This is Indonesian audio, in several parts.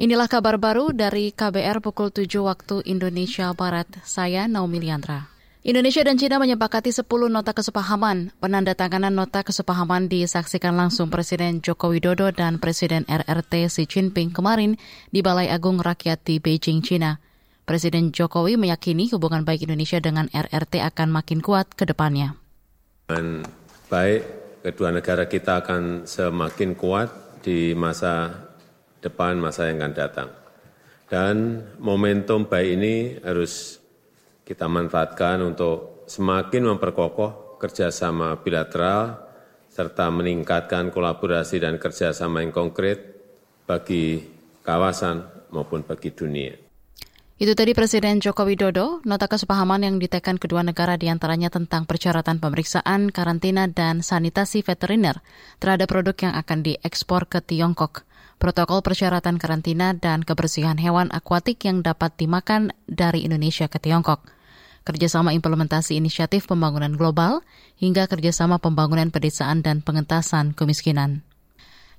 Inilah kabar baru dari KBR pukul 7 waktu Indonesia Barat. Saya Naomi Liandra. Indonesia dan China menyepakati 10 nota kesepahaman. Penandatanganan nota kesepahaman disaksikan langsung Presiden Joko Widodo dan Presiden RRT Xi Jinping kemarin di Balai Agung Rakyat di Beijing, China. Presiden Jokowi meyakini hubungan baik Indonesia dengan RRT akan makin kuat ke depannya. Baik kedua negara kita akan semakin kuat di masa depan masa yang akan datang. Dan momentum baik ini harus kita manfaatkan untuk semakin memperkokoh kerjasama bilateral serta meningkatkan kolaborasi dan kerjasama yang konkret bagi kawasan maupun bagi dunia. Itu tadi Presiden Joko Widodo, nota kesepahaman yang ditekan kedua negara di antaranya tentang persyaratan pemeriksaan, karantina, dan sanitasi veteriner terhadap produk yang akan diekspor ke Tiongkok protokol persyaratan karantina dan kebersihan hewan akuatik yang dapat dimakan dari Indonesia ke Tiongkok, kerjasama implementasi inisiatif pembangunan global, hingga kerjasama pembangunan pedesaan dan pengentasan kemiskinan.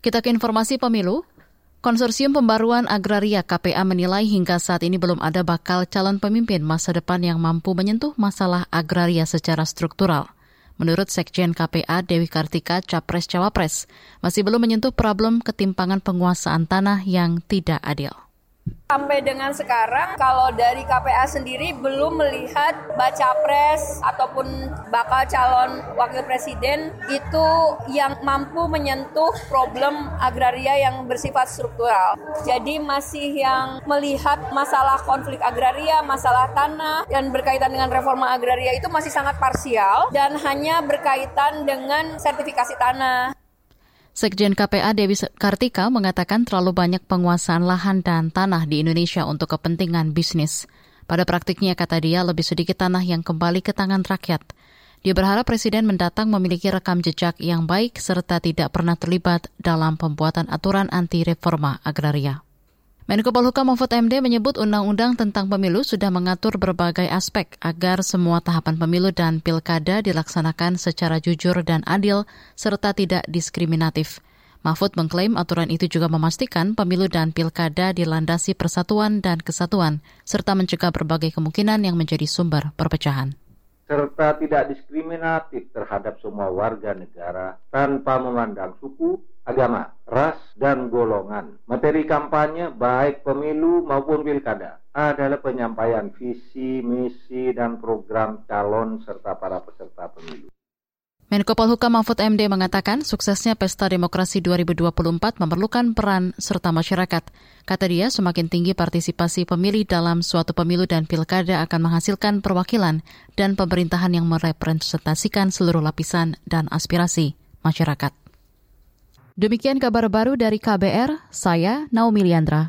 Kita ke informasi pemilu. Konsorsium Pembaruan Agraria KPA menilai hingga saat ini belum ada bakal calon pemimpin masa depan yang mampu menyentuh masalah agraria secara struktural. Menurut Sekjen KPA Dewi Kartika Capres-Cawapres, masih belum menyentuh problem ketimpangan penguasaan tanah yang tidak adil. Sampai dengan sekarang, kalau dari KPA sendiri belum melihat baca pres ataupun bakal calon wakil presiden itu yang mampu menyentuh problem agraria yang bersifat struktural. Jadi masih yang melihat masalah konflik agraria, masalah tanah, dan berkaitan dengan reforma agraria itu masih sangat parsial dan hanya berkaitan dengan sertifikasi tanah. Sekjen KPA Dewi Kartika mengatakan terlalu banyak penguasaan lahan dan tanah di Indonesia untuk kepentingan bisnis. Pada praktiknya, kata dia, lebih sedikit tanah yang kembali ke tangan rakyat. Dia berharap Presiden mendatang memiliki rekam jejak yang baik serta tidak pernah terlibat dalam pembuatan aturan anti reforma agraria. Menko Polhukam Mahfud MD menyebut undang-undang tentang pemilu sudah mengatur berbagai aspek agar semua tahapan pemilu dan pilkada dilaksanakan secara jujur dan adil serta tidak diskriminatif. Mahfud mengklaim aturan itu juga memastikan pemilu dan pilkada dilandasi persatuan dan kesatuan, serta mencegah berbagai kemungkinan yang menjadi sumber perpecahan serta tidak diskriminatif terhadap semua warga negara tanpa memandang suku, agama, ras, dan golongan. Materi kampanye baik pemilu maupun pilkada adalah penyampaian visi, misi, dan program calon serta para peserta pemilu. Menko Polhukam Mahfud MD mengatakan suksesnya Pesta Demokrasi 2024 memerlukan peran serta masyarakat. Kata dia, semakin tinggi partisipasi pemilih dalam suatu pemilu dan pilkada akan menghasilkan perwakilan dan pemerintahan yang merepresentasikan seluruh lapisan dan aspirasi masyarakat. Demikian kabar baru dari KBR, saya Naomi Liandra.